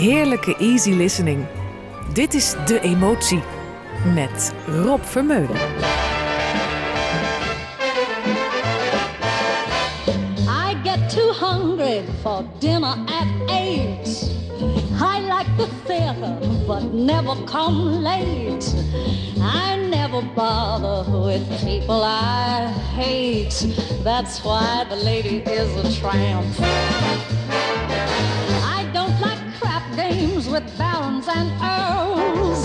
heerlijke easy listening. Dit is De Emotie met Rob Vermeulen. I get too hungry for dinner at eight. I like the theater, but never come late. I never bother with people I hate. That's why the lady is a tramp. Games with barons and earls.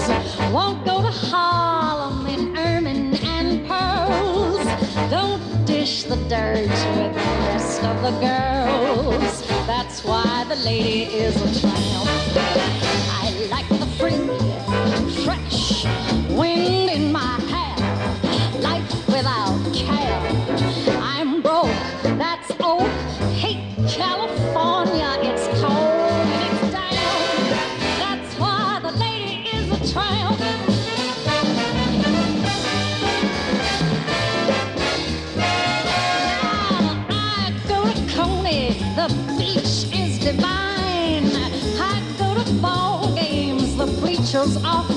Won't go to Harlem in ermine and pearls. Don't dish the dirt with the rest of the girls. That's why the lady is a tramp. I like the free, fresh wind the bleachers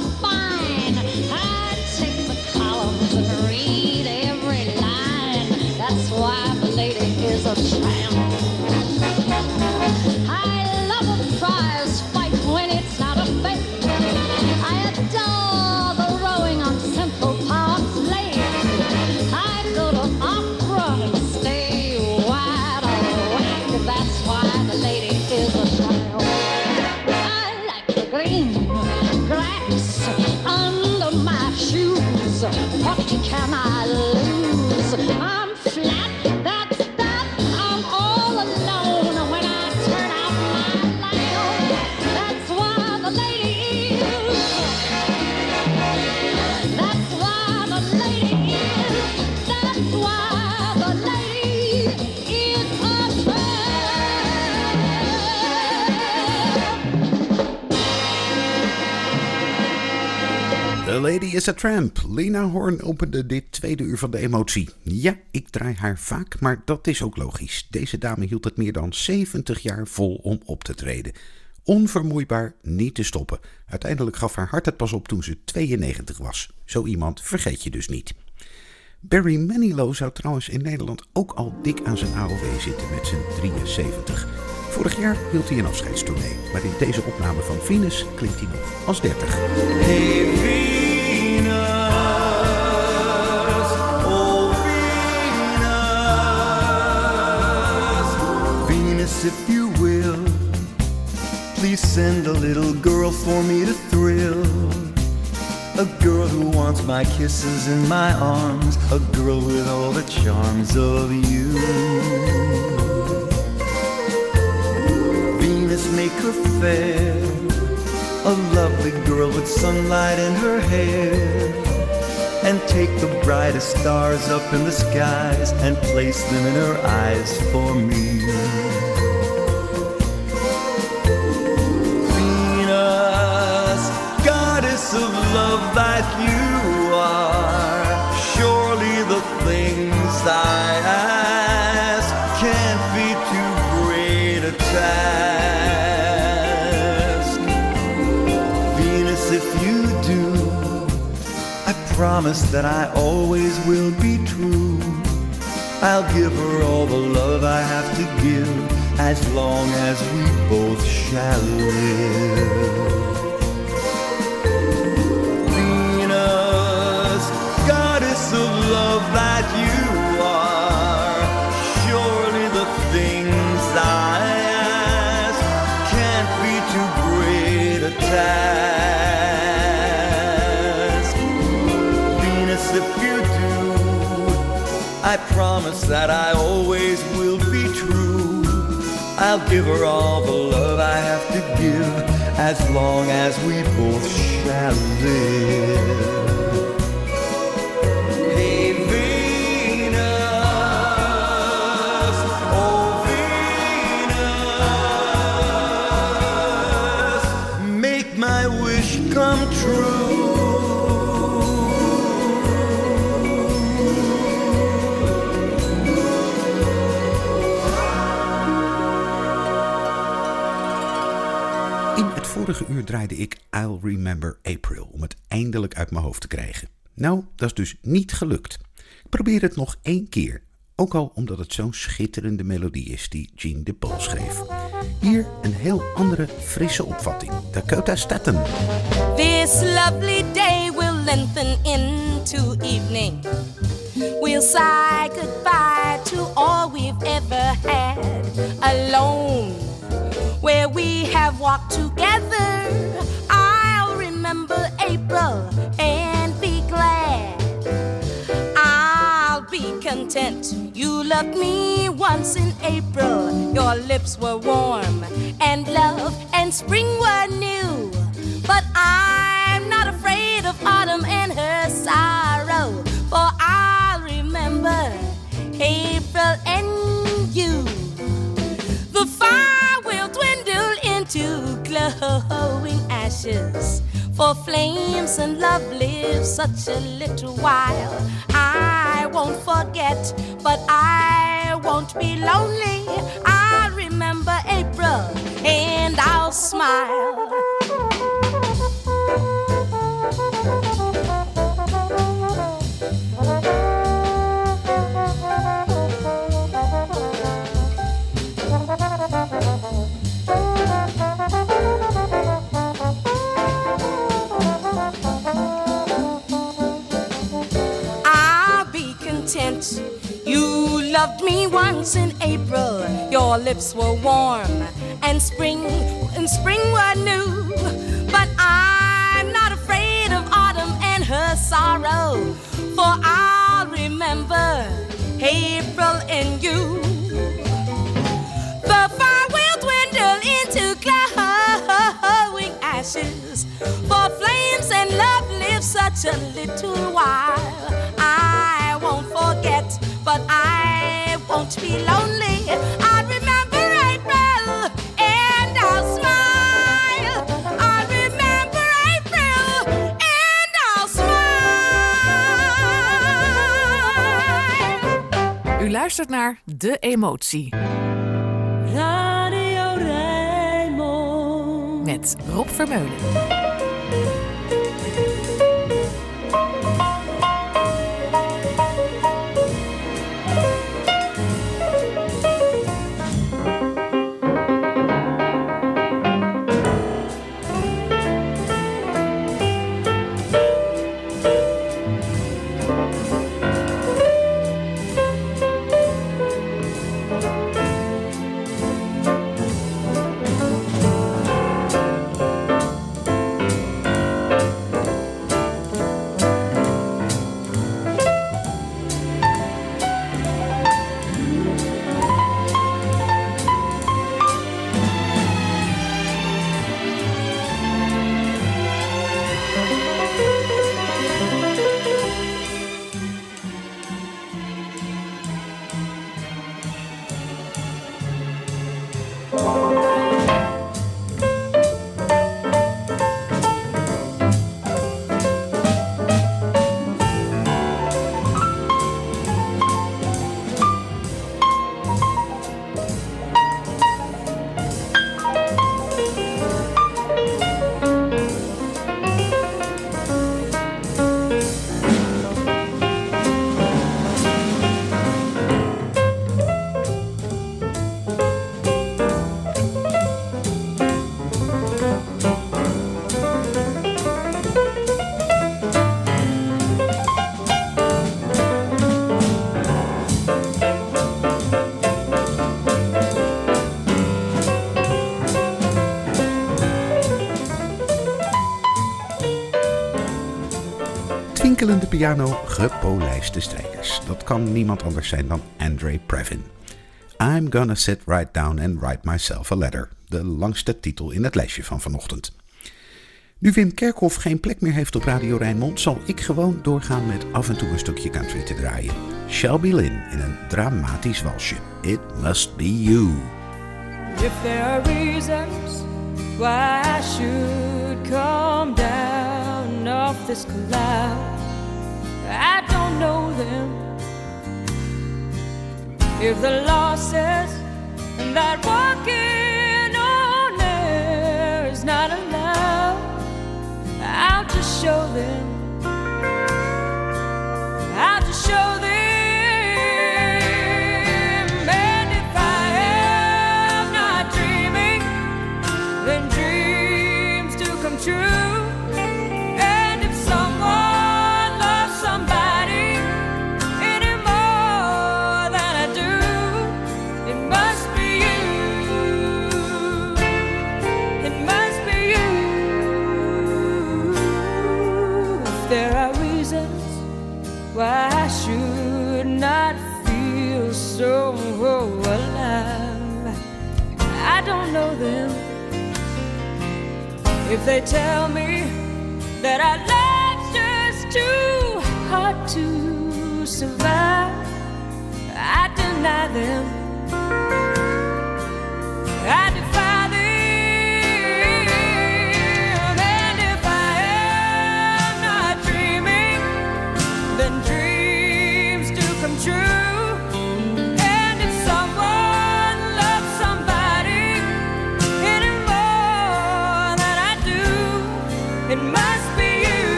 is a Tramp. Lena Horn opende dit tweede uur van de emotie. Ja, ik draai haar vaak, maar dat is ook logisch. Deze dame hield het meer dan 70 jaar vol om op te treden. Onvermoeibaar, niet te stoppen. Uiteindelijk gaf haar hart het pas op toen ze 92 was. Zo iemand vergeet je dus niet. Barry Manilow zou trouwens in Nederland ook al dik aan zijn AOW zitten met zijn 73. Vorig jaar hield hij een afscheidstournee, maar in deze opname van Venus klinkt hij nog als 30. Hey If you will, please send a little girl for me to thrill. A girl who wants my kisses in my arms, a girl with all the charms of you. Venus, make her fair. A lovely girl with sunlight in her hair. And take the brightest stars up in the skies and place them in her eyes for me. That you are, surely the things I ask can't be too great a task. Venus, if you do, I promise that I always will be true. I'll give her all the love I have to give as long as we both shall live. That you are, surely the things I ask can't be too great a task. Venus, if you do, I promise that I always will be true. I'll give her all the love I have to give as long as we both shall live. Draaide ik I'll Remember April om het eindelijk uit mijn hoofd te krijgen. Nou, dat is dus niet gelukt. Ik probeer het nog één keer. Ook al omdat het zo'n schitterende melodie is die Gene DePaul schreef. Hier een heel andere, frisse opvatting. Dakota Staten. This lovely day will lengthen into evening. We'll say goodbye to all we've ever had alone. Where we have walked together, I'll remember April and be glad. I'll be content. You loved me once in April. Your lips were warm, and love and spring were new. But I'm not afraid of autumn and her sorrow, for I'll remember April and you. The fire into glowing ashes. For flames and love live such a little while. I won't forget, but I won't be lonely. I'll once in April. Your lips were warm, and spring and spring were new. But I'm not afraid of autumn and her sorrow, for I'll remember April and you. The fire will dwindle into glowing ashes. For flames and love live such a little while. I won't forget, but I won't be lonely. I remember April and I'll smile. I remember April and I'll smile. U luistert naar De Emotie Radio Rijnmond. met Rob Vermeulen. Twinkelende piano, gepolijste strijkers. Dat kan niemand anders zijn dan Andre Previn. I'm gonna sit right down and write myself a letter. De langste titel in het lijstje van vanochtend. Nu Wim Kerkhoff geen plek meer heeft op Radio Rijnmond, zal ik gewoon doorgaan met af en toe een stukje country te draaien. Shelby Lynn in een dramatisch walsje. It must be you. If there are reasons why I should come down off this cloud, I don't know them. If the law says that walking on air is not allowed, I'll just show them. I'll just show them. if they tell me that our love's just too hard to survive. I deny them.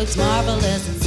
looks marvelous.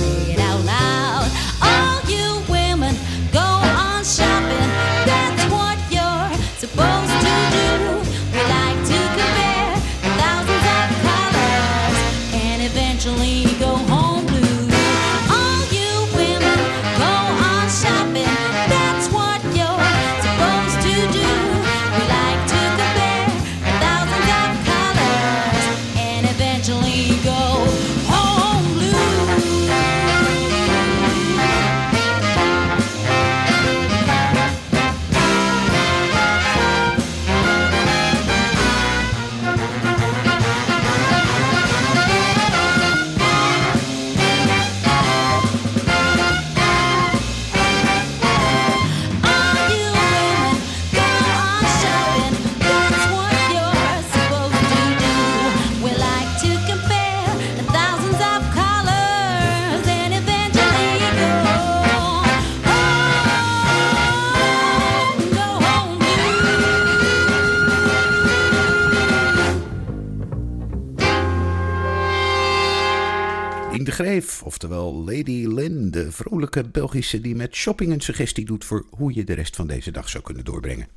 Belgische die met shopping een suggestie doet voor hoe je de rest van deze dag zou kunnen doorbrengen.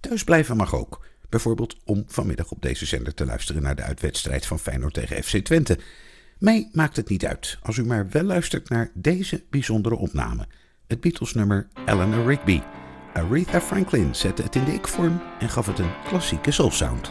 Thuis blijven mag ook. Bijvoorbeeld om vanmiddag op deze zender te luisteren naar de uitwedstrijd van Feyenoord tegen FC Twente. Mij maakt het niet uit als u maar wel luistert naar deze bijzondere opname. Het Beatles-nummer Eleanor Rigby. Aretha Franklin zette het in de ik-vorm en gaf het een klassieke soul-sound.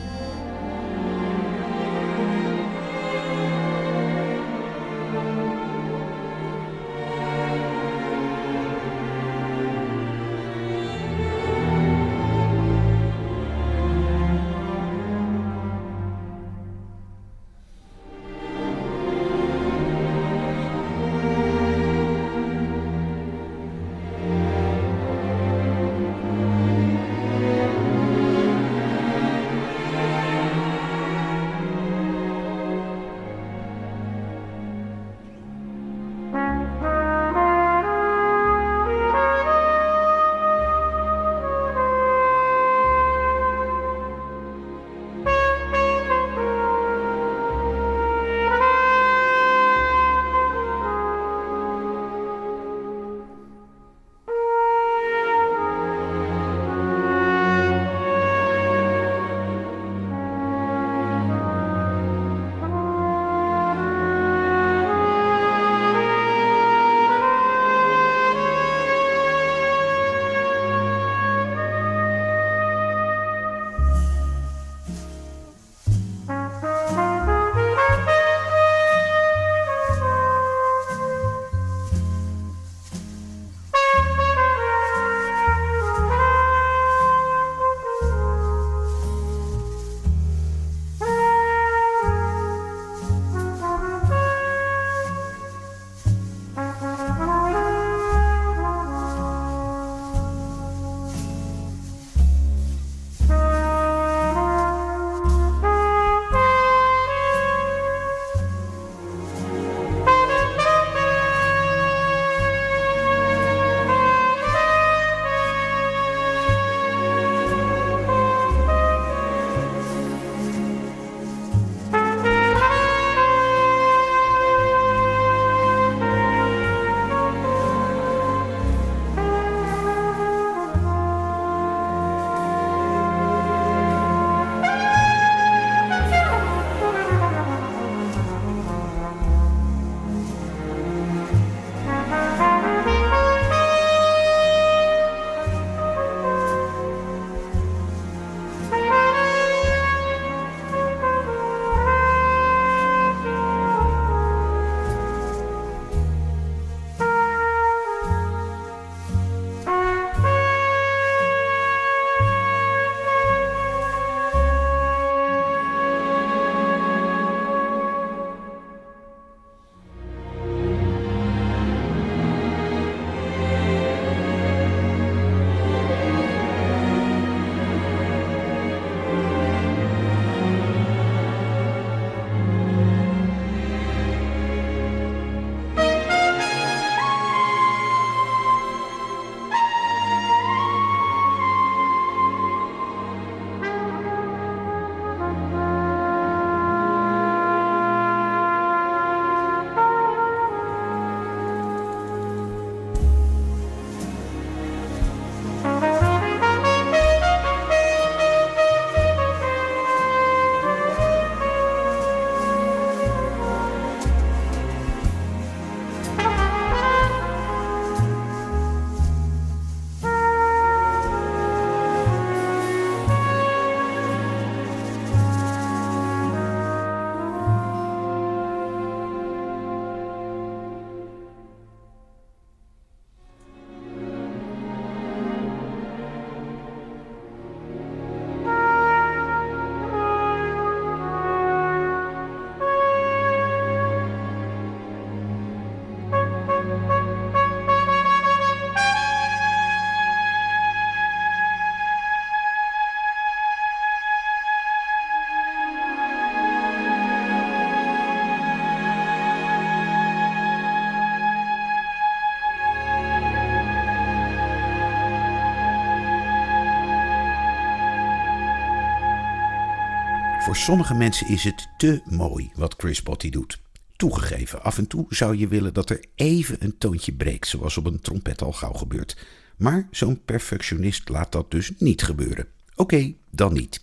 Voor sommige mensen is het te mooi wat Chris Botti doet. Toegegeven, af en toe zou je willen dat er even een toontje breekt, zoals op een trompet al gauw gebeurt. Maar zo'n perfectionist laat dat dus niet gebeuren. Oké, dan niet.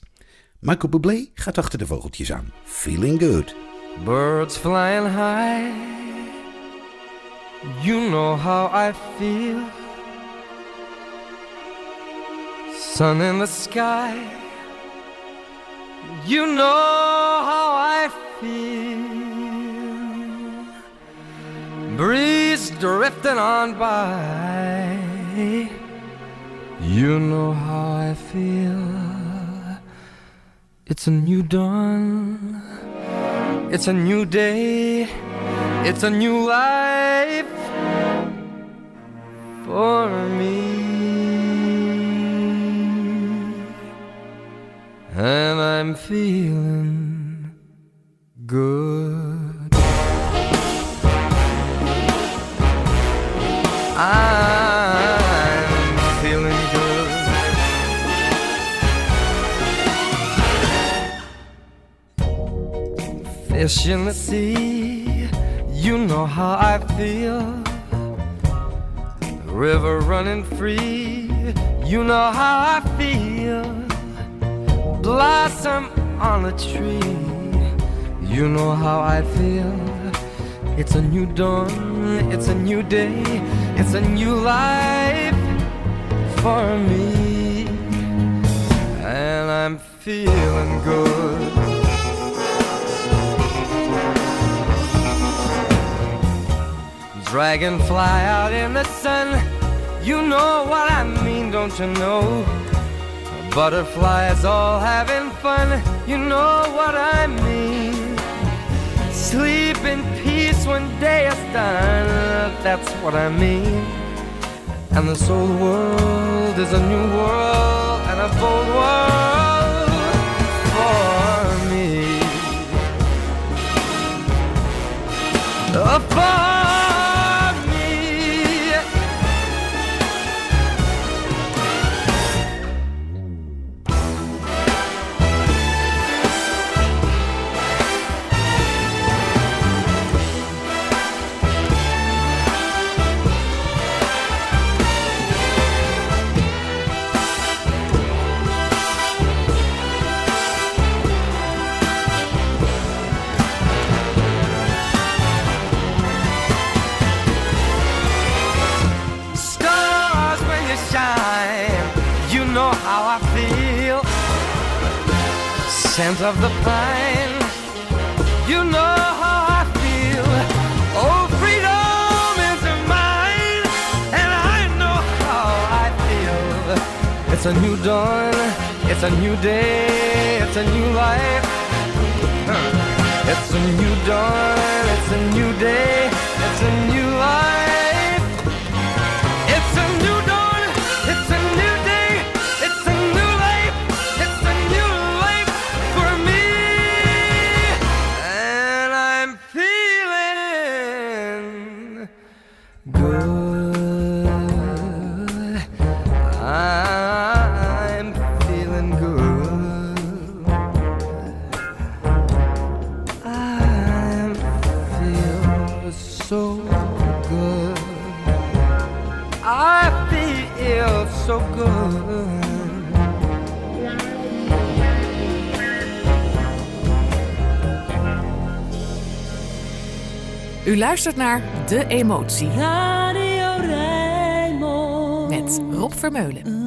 Michael Bublé gaat achter de vogeltjes aan. Feeling good. Birds flying high. You know how I feel. Sun in the sky. You know how I feel. Breeze drifting on by. You know how I feel. It's a new dawn. It's a new day. It's a new life for me. And I'm feeling good. I'm feeling good. Fish in the sea, you know how I feel. River running free, you know how I feel. Blossom on a tree, you know how I feel. It's a new dawn, it's a new day, it's a new life for me. And I'm feeling good. Dragonfly out in the sun, you know what I mean, don't you know? Butterflies all having fun, you know what I mean. Sleep in peace when day is done, that's what I mean. And this old world is a new world and a bold world for me. Uh, for Scent of the pine, you know how I feel. Oh, freedom is mine, and I know how I feel. It's a new dawn, it's a new day, it's a new life. It's a new dawn, it's a new day, it's a new life. U luistert naar De Emotie Radio Rijnmond. met Rob Vermeulen.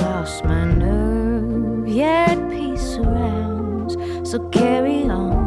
Lost my nerve, yet peace surrounds. So carry on.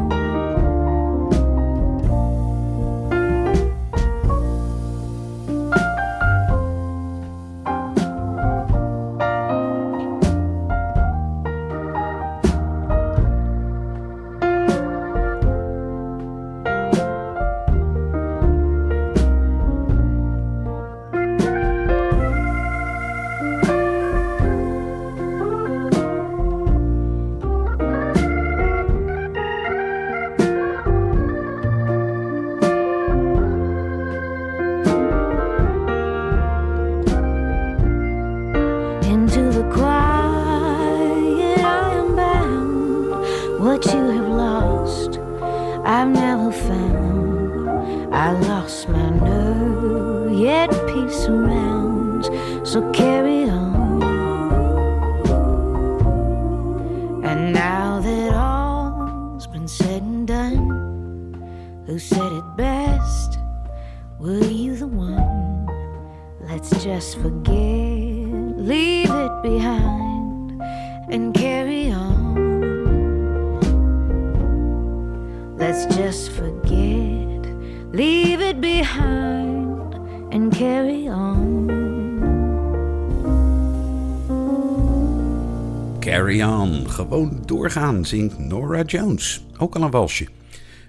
Doorgaan, zingt Nora Jones. Ook al een walsje.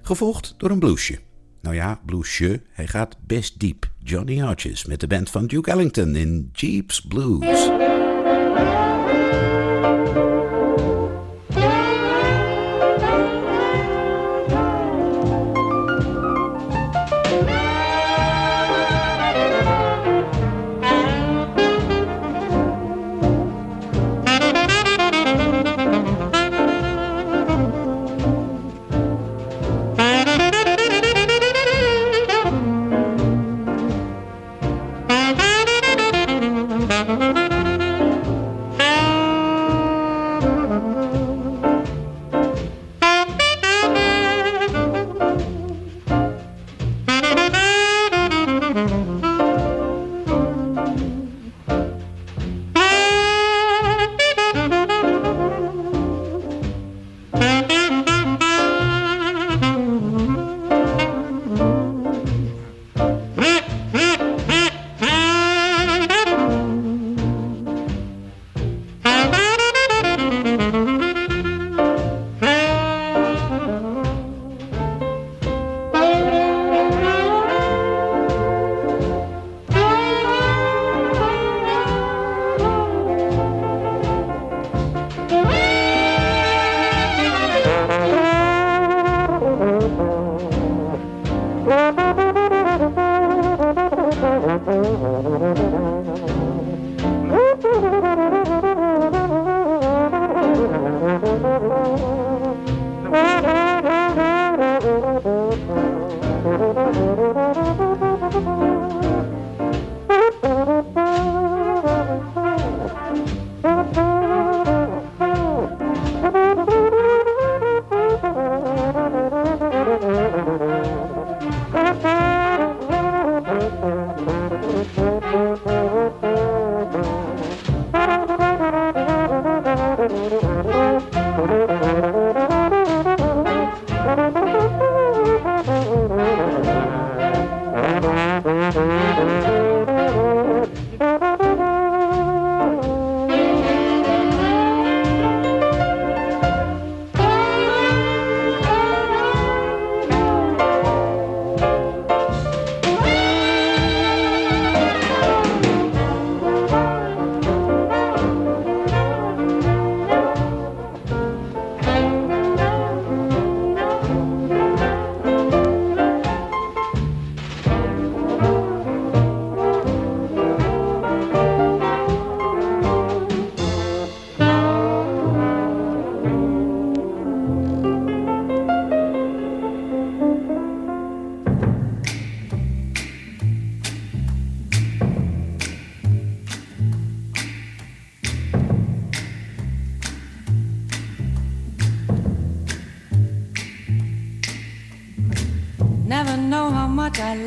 Gevolgd door een bluesje. Nou ja, bluesje, hij gaat best diep. Johnny Hodges met de band van Duke Ellington in Jeeps Blues. Mm-hmm.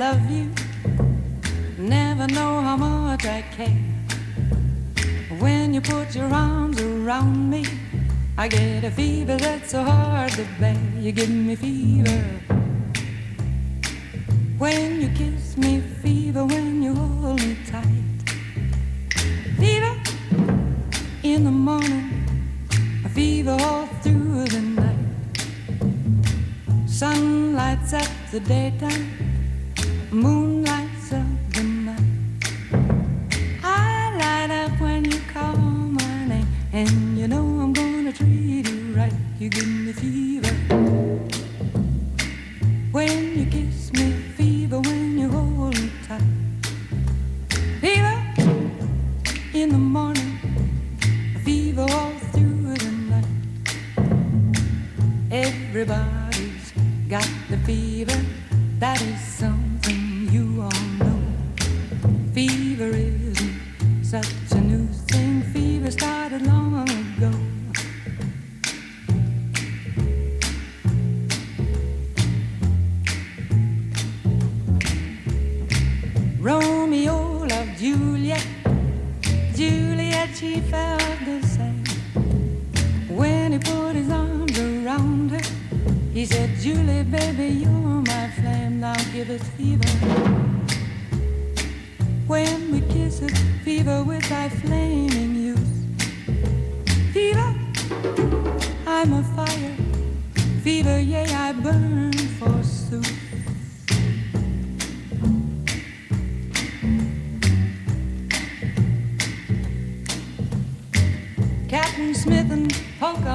Love you. Never know how much I care. When you put your arms around me, I get a fever that's so hard to bear. You give me fever. She felt the same. When he put his arms around her, he said, Julie, baby, you're my flame, now give us fever. When we kiss it, fever with thy flaming youth. Fever, I'm a fire. Fever, yea, I burn forsooth.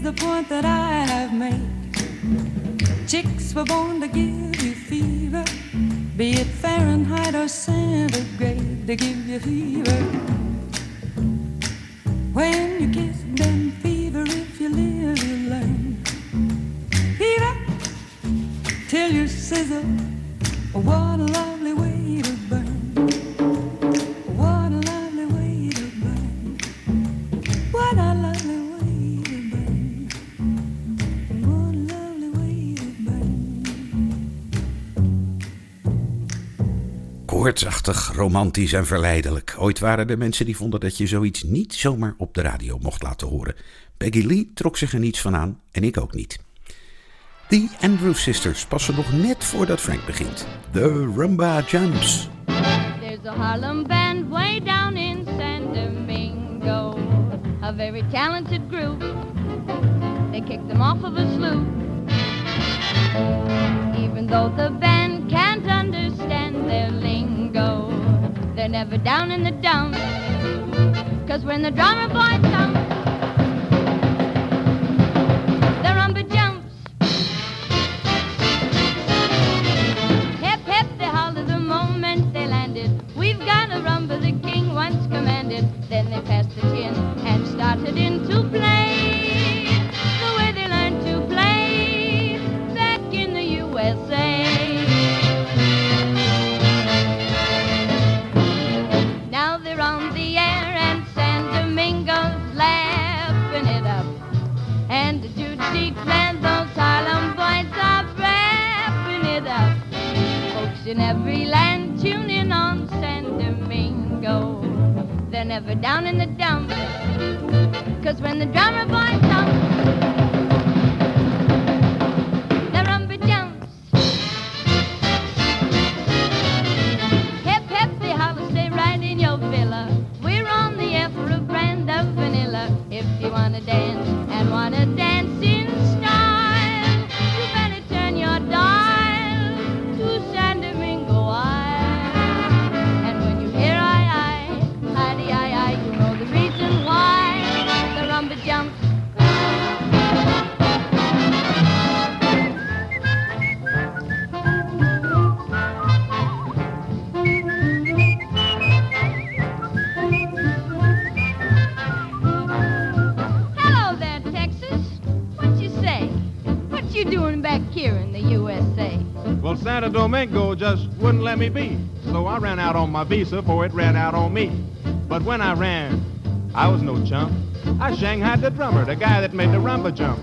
Here's the point that I have made. Chicks were born to give you fever, be it Fahrenheit or centigrade, they give you fever. When you kiss them, fever, if you live, you learn. Fever, till you sizzle. What a lovely Koortsachtig, romantisch en verleidelijk. Ooit waren er mensen die vonden dat je zoiets niet zomaar op de radio mocht laten horen. Peggy Lee trok zich er niets van aan en ik ook niet. The Andrews Sisters passen nog net voordat Frank begint. The Rumba Jumps. There's a Harlem band way down in San Domingo, a very talented group. They kicked them off of a sloop. Even though the band can't understand their lingo, they're never down in the dumps. Cause when the drummer boy comes, the rumba jumps. Hip hip, they holler the moment they landed. We've got a rumba, the king once commanded. Then they passed the tin and started into play. In every land tune in on San Domingo. They're never down in the dumps. Cause when the drummer boy comes, wouldn't let me be. So I ran out on my visa for it ran out on me. But when I ran, I was no chump. I shanghaied the drummer, the guy that made the rumba jump.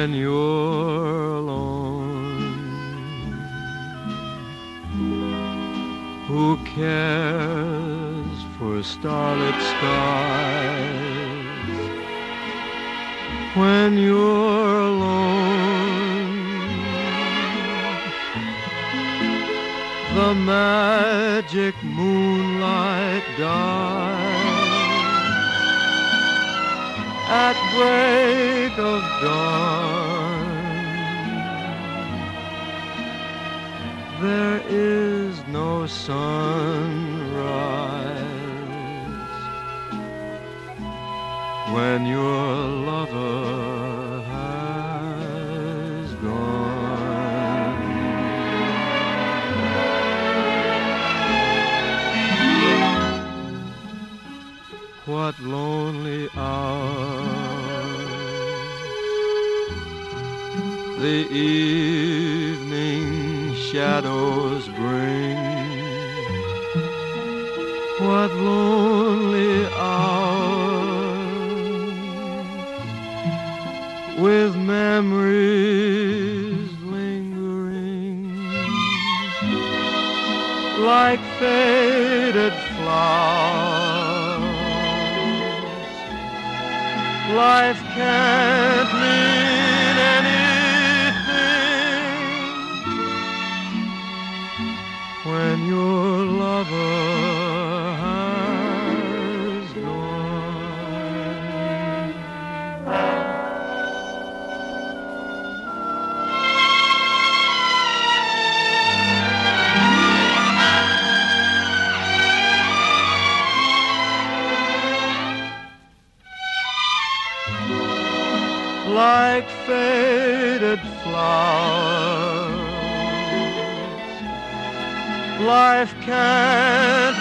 When you're alone. Who cares for starlit skies when you're alone? The magic moonlight dies at break of dawn. There is no sunrise when your lover has gone. What lonely hours the shadows bring. What lonely hours with memories lingering like faded flowers. Life can't mean Life can't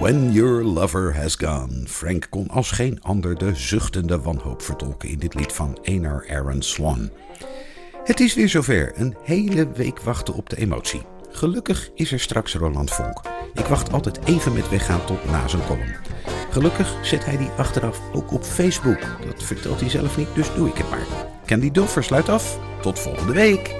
When Your Lover Has Gone. Frank kon als geen ander de zuchtende wanhoop vertolken in dit lied van Einar Aaron Swan. Het is weer zover. Een hele week wachten op de emotie. Gelukkig is er straks Roland Vonk. Ik wacht altijd even met weggaan tot na zijn column. Gelukkig zet hij die achteraf ook op Facebook. Dat vertelt hij zelf niet, dus doe ik het maar. Candy Doffer sluit af. Tot volgende week.